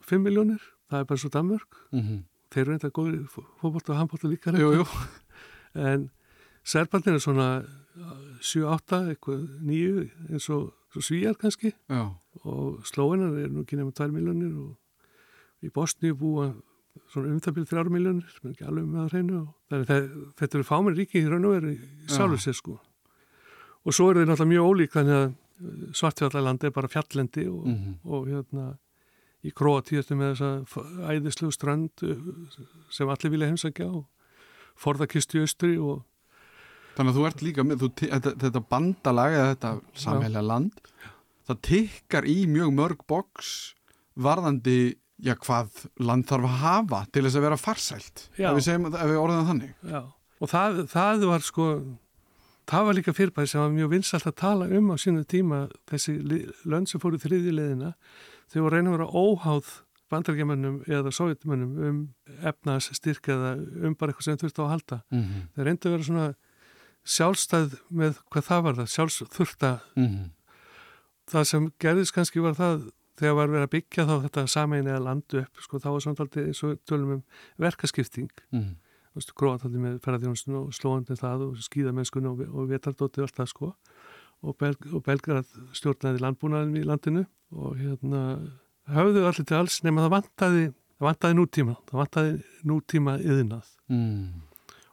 S2: 5 miljónir, það er bara svo Danmörk. Mm -hmm. Þeir eru eitthvað góðir fókbort og handbort og líka.
S1: Jú, jú. <laughs>
S2: En Serbarnir er svona 7-8, eitthvað nýju eins og svíjar kannski Já. og slóinar er nú ekki nefnum 2 miljónir og í Bosni búa svona umþabil 3 miljónir sem er ekki alveg með að reyna og þetta eru fáminn ríki í raun og veru í sálu sér sko. Og svo eru þeir náttúrulega mjög ólík þannig að eh, svartfjallalandi er bara fjallendi og, mm -hmm. og hérna í Kroatíðastu með þessa æðislu strand eh, sem allir vilja heimsækja og forðakistu í austri og
S1: Þannig að þú ert líka með, þú, þetta, þetta bandalag eða þetta samhælja land, það tikkar í mjög mörg boks varðandi, já hvað land þarf að hafa til þess að vera farsælt, ef við, segjum, ef við orðum þannig.
S2: Já, og það, það var sko, það var líka fyrirbæði sem var mjög vinsalt að tala um á sínu tíma, þessi lönd sem fóru þriðileðina, þau voru reynið að vera óháð bandarækjamönnum eða sovjetmönnum um efnaðs styrk eða um bara eitthvað sem þurfti á að halda. Mm -hmm. Það reyndi að vera svona sjálfstæð með hvað það var það, sjálfsþurta mm -hmm. það sem gerðist kannski var það þegar var verið að byggja þá þetta samein eða landu upp, sko þá var samtaldi eins og tölum um verkaskipting. Mm. Gróðataldi með ferðarþjónustun og slóandi það og skýðamennskunni og, og vetardóti og allt það sko. Og, belg, og belgar stjórnaði landbúnaðin í landinu og hérna höfðu allir til alls nema það vantaði það vantaði nútíma, það vantaði nútíma yðinað mm.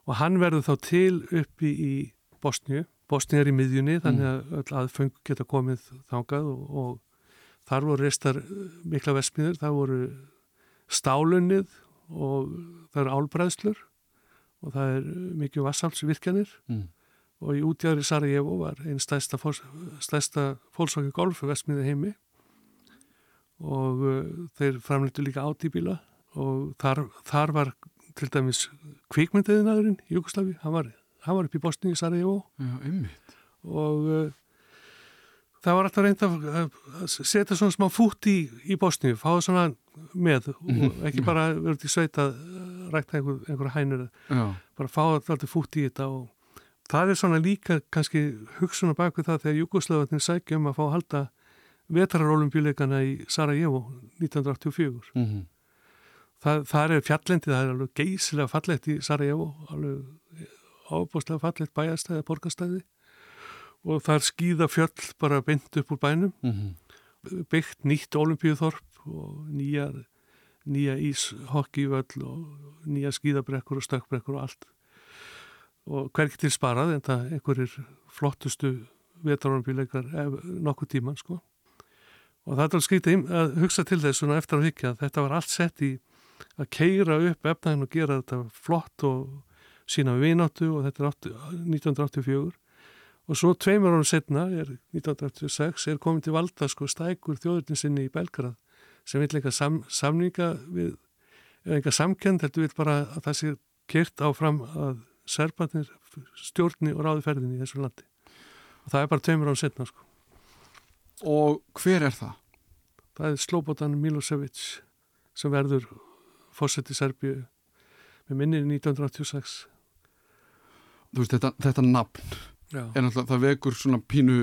S2: Og hann verður þá til uppi í Bosníu. Bosníu er í miðjunni þannig að mm. öll aðfeng geta komið þángað og, og þar voru restar mikla vestmiður, það voru stálunnið og það eru álbræðslur og það er mikið vassalsvirkjanir mm. og í útjæðri Sarajevo var einn stæsta, fólksvaki golf vestmiði heimi. Og uh, þeir framleitu líka átíbíla og þar, þar var til dæmis kvikmyndiðinaðurinn í Júkoslavi, hann var, hann var upp í Bosni í Sarajevo. Og uh, það var alltaf reynd að setja svona smá fút í, í Bosni, fá það svona með og mhm. ekki bara verið til sveit að rækta einhver, einhver hænur Já. bara fá alltaf fút í þetta og það er svona líka kannski hugsunar bak við það þegar Júkoslavatnin sækjum að fá að halda vetrarólumbíleikana í Sarajevo 1984 mm -hmm. það, það er fjallendi, það er alveg geysilega fallett í Sarajevo alveg ábúslega fallett bæjastæði borgastæði og það er skýða fjöll bara beint upp úr bænum. Mm -hmm. byggt nýtt olimpíuþorp og nýja nýja íshokki-völl og nýja skýðabrekkur og stökkbrekkur og allt. Og hverkið til sparað en það einhverjir flottustu vetrarólumbíleikar nokkuð tíman sko. Og það er alveg skrítið að hugsa til þess svona eftir að hykja að þetta var allt sett í að keira upp efnæðin og gera þetta flott og sína við vináttu og þetta er 1984 og svo tveimur árum setna, er 1986, er komið til valda sko stækur þjóðurninsinni í Belgrad sem vil eitthvað sam, samninga við, eða eitthvað samkend heldur við bara að það sé kert áfram að serbarnir stjórni og ráði ferðinni í þessu landi og það er bara tveimur árum setna sko
S1: Og hver er það?
S2: Það er Slobodan Milosevic sem verður fórsett í Serbíu með minnir 1986.
S1: Þú veist, þetta, þetta nafn Já. er náttúrulega, það vekur svona pínu,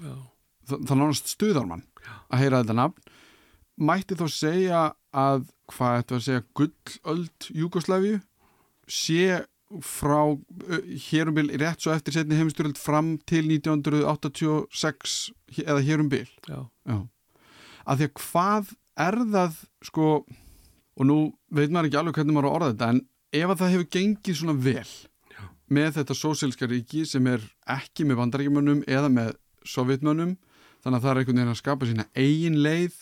S1: það, það nánast stuðarmann að heyra þetta nafn. Mætti þá segja að, hvað ættu að segja, gullöld Júkoslavíu sé frá hérum bil rétt svo eftir setni heimstyrjöld fram til 1986 eða hérum bil
S2: Já.
S1: Já. að því að hvað er það sko og nú veit maður ekki alveg hvernig maður orða þetta en ef að það hefur gengið svona vel Já. Með þetta sósílska ríki sem er ekki með vandaríkjumönnum eða með sovjetmönnum þannig að það er einhvern veginn að skapa sína eigin leið.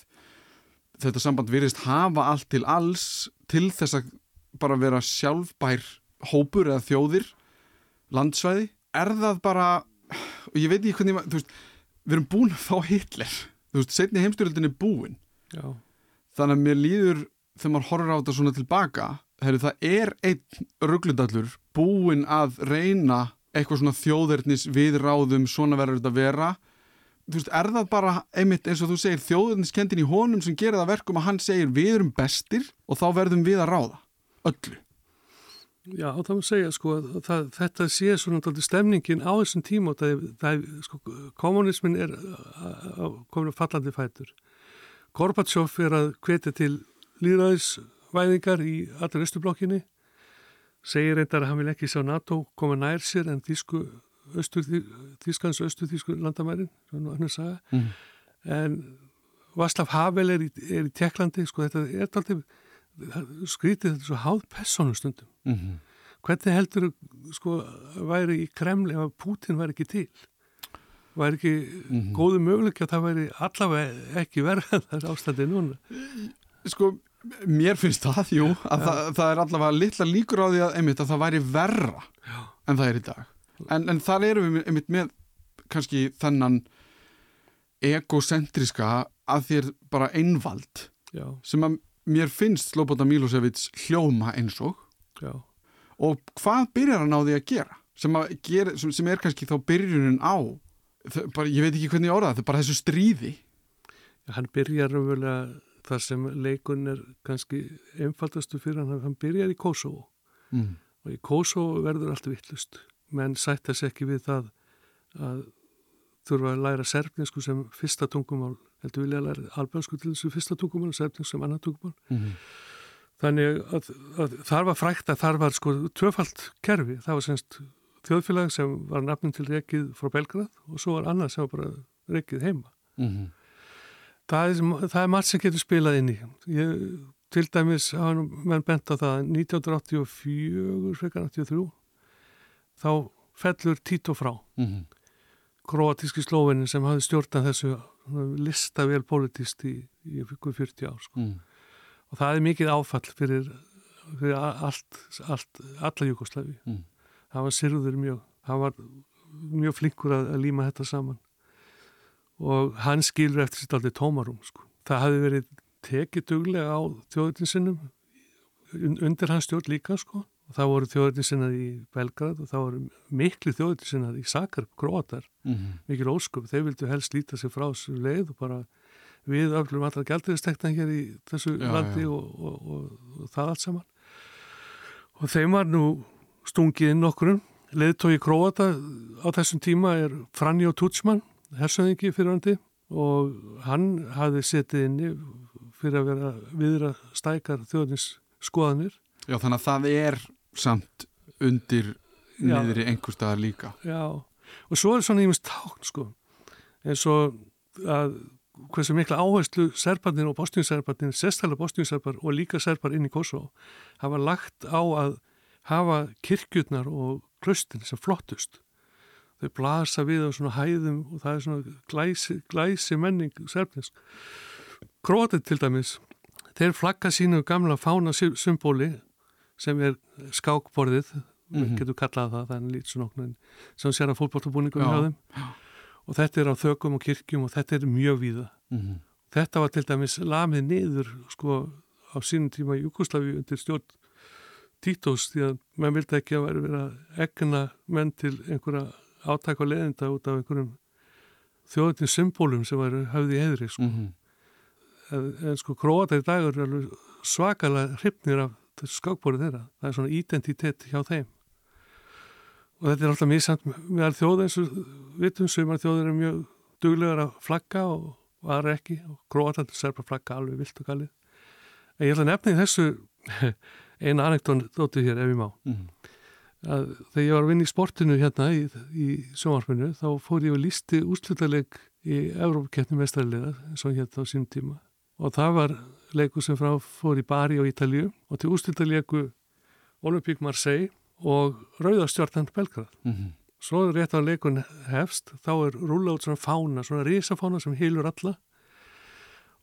S1: Þetta samband virðist hafa allt til alls til þess að bara vera sjálfbær hópur eða þjóðir landsvæði, er það bara og ég veit ekki hvernig þú veist, við erum búin að fá Hitler. Þú veist, setni heimstyrjöldin er búin.
S2: Já.
S1: þannig að mér líður þegar maður horfður á þetta svona tilbaka herri, það er einn rugglundallur búin að reyna eitthvað svona þjóðverðnis við ráðum svona verður þetta að vera þú veist, er það bara einmitt eins og þú segir þjóðverðniskendin í honum sem gerir það verkum að hann segir við erum bestir og þá verðum við að ráða öllu
S2: Já, þá má segja sko það, þetta sé svona alltaf stemningin á þessum tíma og það, það sko, kommunismin er komin að fallandi fætur. Gorbachev er að hvetja til líðræðisvæðingar í allra östublokkinni segir reyndar að hann vil ekki sjá NATO koma nær sér en Þísku Þískans östu-Þísku landamærin mm. en Váslav Havel er í, er í Tjekklandi sko þetta er alltaf skrítið þetta svo háð personustundum mm -hmm. hvernig heldur sko væri í Kremli ef Putin væri ekki til væri ekki mm -hmm. góðu möguleik að það væri allavega ekki verða <laughs> þar ástandi núna
S1: sko mér finnst það, jú að það, það er allavega litla líkur á því að, einmitt, að það væri verra Já. en það er í dag en, en þar erum við einmitt með kannski þennan egocentriska að þér bara einvald
S2: Já.
S1: sem að mér finnst Slobodan Milosevic hljóma eins og
S2: Já.
S1: og hvað byrjar hann á því að gera sem, að gera, sem, sem er kannski þá byrjunin á bara, ég veit ekki hvernig ég orða það, það bara þessu stríði
S2: hann byrjar umverulega þar sem leikun er kannski einfaldastu fyrir hann, hann byrjar í Kosovo mm. og í Kosovo verður allt vittlust menn sættast ekki við það að þurfa að læra serfninsku sem fyrsta tungumál heldur vilja að læra albansku til þessu fyrsta tungumál og serfninsku sem annar tungumál mm -hmm. þannig að, að þar var frækt að þar var sko tvöfalt kerfi, það var semst þjóðfélag sem var nafnum til rekið frá Belgrad og svo var annað sem var bara rekið heima mm -hmm. Það, er, það er margt sem getur spilað inn í ég, til dæmis mann bent á það 1984 1983 þá fellur Tito frá mm -hmm kroatíski slóvenin sem hafði stjórnað þessu listavél politist í, í 40 ár sko. mm. og það er mikið áfall fyrir, fyrir allt, allt alla Jugoslæfi mm. það var sirður mjög það var mjög flinkur að, að líma þetta saman og hann skilur eftir sitt aldrei tómarum sko. það hafi verið tekið duglega á þjóðutinsinnum undir hans stjórn líka sko og það voru þjóðurinn sinnað í Belgrad og það voru miklu þjóðurinn sinnað í Sakarp, Grótar, mm -hmm. mikil óskup þeir vildu helst líta sig frá þessu leið og bara við öflum allra gældiristektan hér í þessu já, landi já. Og, og, og, og það allt saman og þeim var nú stungið inn okkurum leðtói Gróta á þessum tíma er Franjo Tutsman hersöðingi fyrirvandi og hann hafði setið inni fyrir að vera viðra stækar þjóðnins skoðanir.
S1: Já þannig að það er samt undir niður í einhver staðar líka.
S2: Já, og svo er svona ímest tákn sko, eins og að hversu mikla áherslu serbarnir og bostjúnserbarnir, sérstæðilega bostjúnserbar og líka serbar inn í Kosovo hafa lagt á að hafa kirkjurnar og klöstin sem flottust þau blasa við á svona hæðum og það er svona glæsi, glæsi menning serbnisk Krótið til dæmis þeir flagga sínu gamla fána symbóli sem er skákborðið mm -hmm. getur kallað það, það er okkur sem sér að fólkbóltabúningum hjá þeim og þetta er á þökum og kirkjum og þetta er mjög víða mm -hmm. þetta var til dæmis lamið niður sko á sínum tíma í Jugosláfi undir stjórn Títós því að mann vildi ekki að vera verið að egna menn til einhverja átæk og leðinda út af einhverjum þjóðutins symbólum sem var hafði í heðri sko. mm -hmm. en, en sko króatar í dagur er svakalega hrypnir af skákbórið þeirra. Það er svona identitet hjá þeim. Og þetta er alltaf mjög samt meðal þjóð eins og vitum sem að þjóður er mjög duglegar að flagga og aðra ekki og gróðaldur serpa flagga alveg vilt og galið. En ég ætla að nefna í þessu <laughs> eina anekdóti hér ef ég má. Mm -hmm. Að þegar ég var að vinna í sportinu hérna í, í sjónvarpinu þá fór ég að lísti úrslutaleg í Európa-keppnum mestræðilega eins og hérna á sínum tíma og það var leiku sem frá fór í Bari á Ítalju og til ústildarleiku Olympique Marseille og Rauðastjórnand Belgrad. Mm -hmm. Svo rétt á leikun hefst, þá er rúla út svona fána, svona risafána sem hilur alla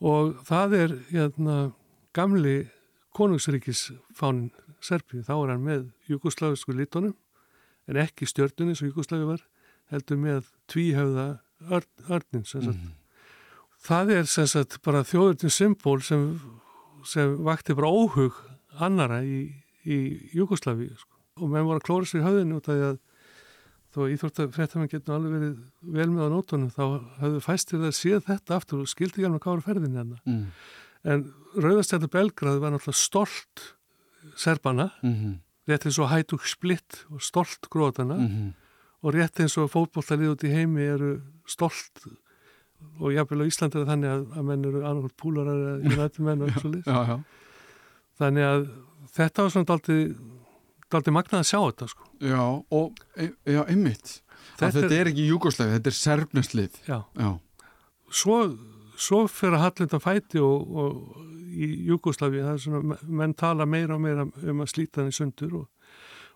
S2: og það er hérna, gamli konungsríkisfánin Serbíu, þá er hann með jugoslavisku litónum en ekki stjórnunni sem Jugoslavi var, heldur með tvíhauða örnin sem sagt. Mm það er sem sagt bara þjóðurinn symból sem, sem vakti bara óhug annara í, í Jugosláfi sko. og menn voru að klóra sér í höfðinu út af því að þó íþórtafrættamenn getur alveg verið vel með á nótunum þá hafðu fæstir það séð þetta aftur og skildi ekki alveg hvað var ferðin hérna mm. en Rauðastættu Belgrað var náttúrulega stolt serbana mm -hmm. rétt eins og hætug splitt og stolt grótana mm -hmm. og rétt eins og fótbolltalið út í heimi eru stolt og jáfnvel á Íslandi er þannig að, að menn eru annarkort púlarar eða United menn og eitthvað slúðis <laughs> þannig að þetta var svona daldi magnað að sjá þetta sko.
S1: Já, og e, já, einmitt þetta, þetta er, ekki Júgoslæfi, þetta er Serbneslið
S2: Já, já. Svo, svo fyrir að Hallinda fæti og, og í Júgoslæfi það er svona, menn tala meira og meira um að slíta þannig sundur og,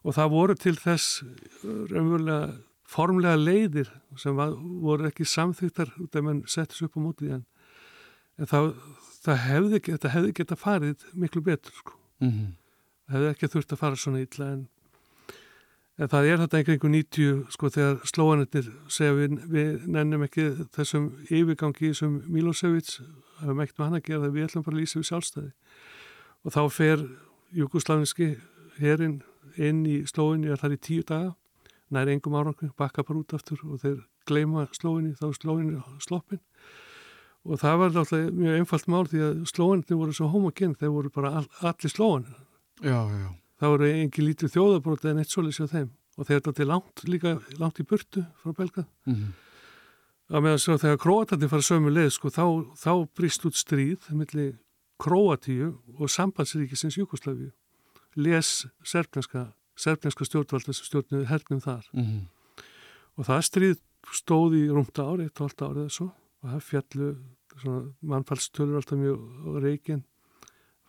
S2: og það voru til þess raunverulega formlega leiðir sem var, voru ekki samþýttar út af mann settis upp á mótið en, en það, það hefði, hefði geta farið miklu betur sko. Mm -hmm. Það hefði ekki þurft að fara svona ítla en, en það er þetta einhverjum 90 sko þegar slóanettir segja við, við nennum ekki þessum yfirgangi sem Milosevic hafum ekkert með hann að gera það við ætlum bara að lýsa við sjálfstæði. Og þá fer Jugosláfinski herin inn í slóinni er í tíu daga nær engum árangu, bakka bara út aftur og þeir gleima slóinni, þá slóinni sloppin. Og það var alltaf mjög einfalt mál því að slóinni voru svo homogen, þeir voru bara all, allir slóinni það voru engi lítið þjóðabróti en eitt solis á þeim. Og þeir er langt líka, langt í burtu frá Belga mm -hmm. Að meðan svo þegar Kroatandi fara sömu leið sko, þá, þá brist út stríð millir Kroatíu og sambandsríkisins Jugosláfi les serfnarska serfneska stjórnvalda sem stjórnuði hernum þar. Mm -hmm. og það stríð stóði í rúmta ári, eitt og allt árið þessu og það fjallu mannfallstölur alltaf mjög reygin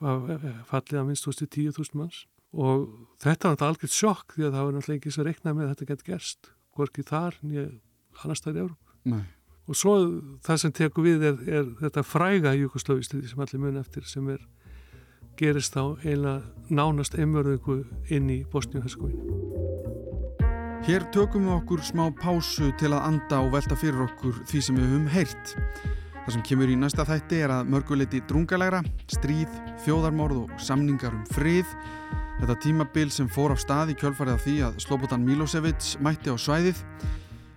S2: fallið að minnst hústi 10.000 manns. Og þetta var alltaf algjört sjokk því að það var náttúrulega ekki svo reiknað með að þetta gett gerst hvorki þar nýja annar staðir í Európa og svo það sem tekur við er, er þetta fræga Jugosláfíslið sem allir mun eftir sem er gerist þá eiginlega nánast einmörðingu inn í Bosníu-Herskóinu.
S1: Hér tökum við okkur smá pásu til að anda og velta fyrir okkur því sem við höfum heyrt. Það sem kemur í næsta þætti er að mörguleiti drungalægra, stríð, þjóðarmorð og samningar um frið. Þetta tímabil sem fór á stað í kjölfarið af því að Slobodan Milosevic mætti á svæðið.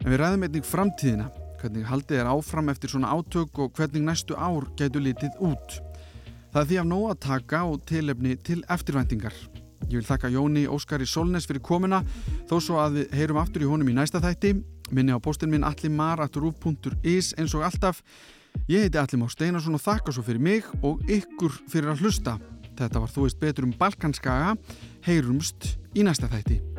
S1: En við ræðum einnig framtíðina, hvernig haldið er áfram eftir svona átök og hvernig næstu ár gætu litið út. Það er því af nóg að taka og tilefni til eftirvæntingar. Ég vil þakka Jóni Óskari Solnes fyrir komuna þó svo að við heyrum aftur í honum í næsta þætti. Minni á postin minn allimar.ruf.is eins og alltaf. Ég heiti Allim á Steinarsson og þakka svo fyrir mig og ykkur fyrir að hlusta. Þetta var þú veist betur um Balkanskaga. Heyrumst í næsta þætti.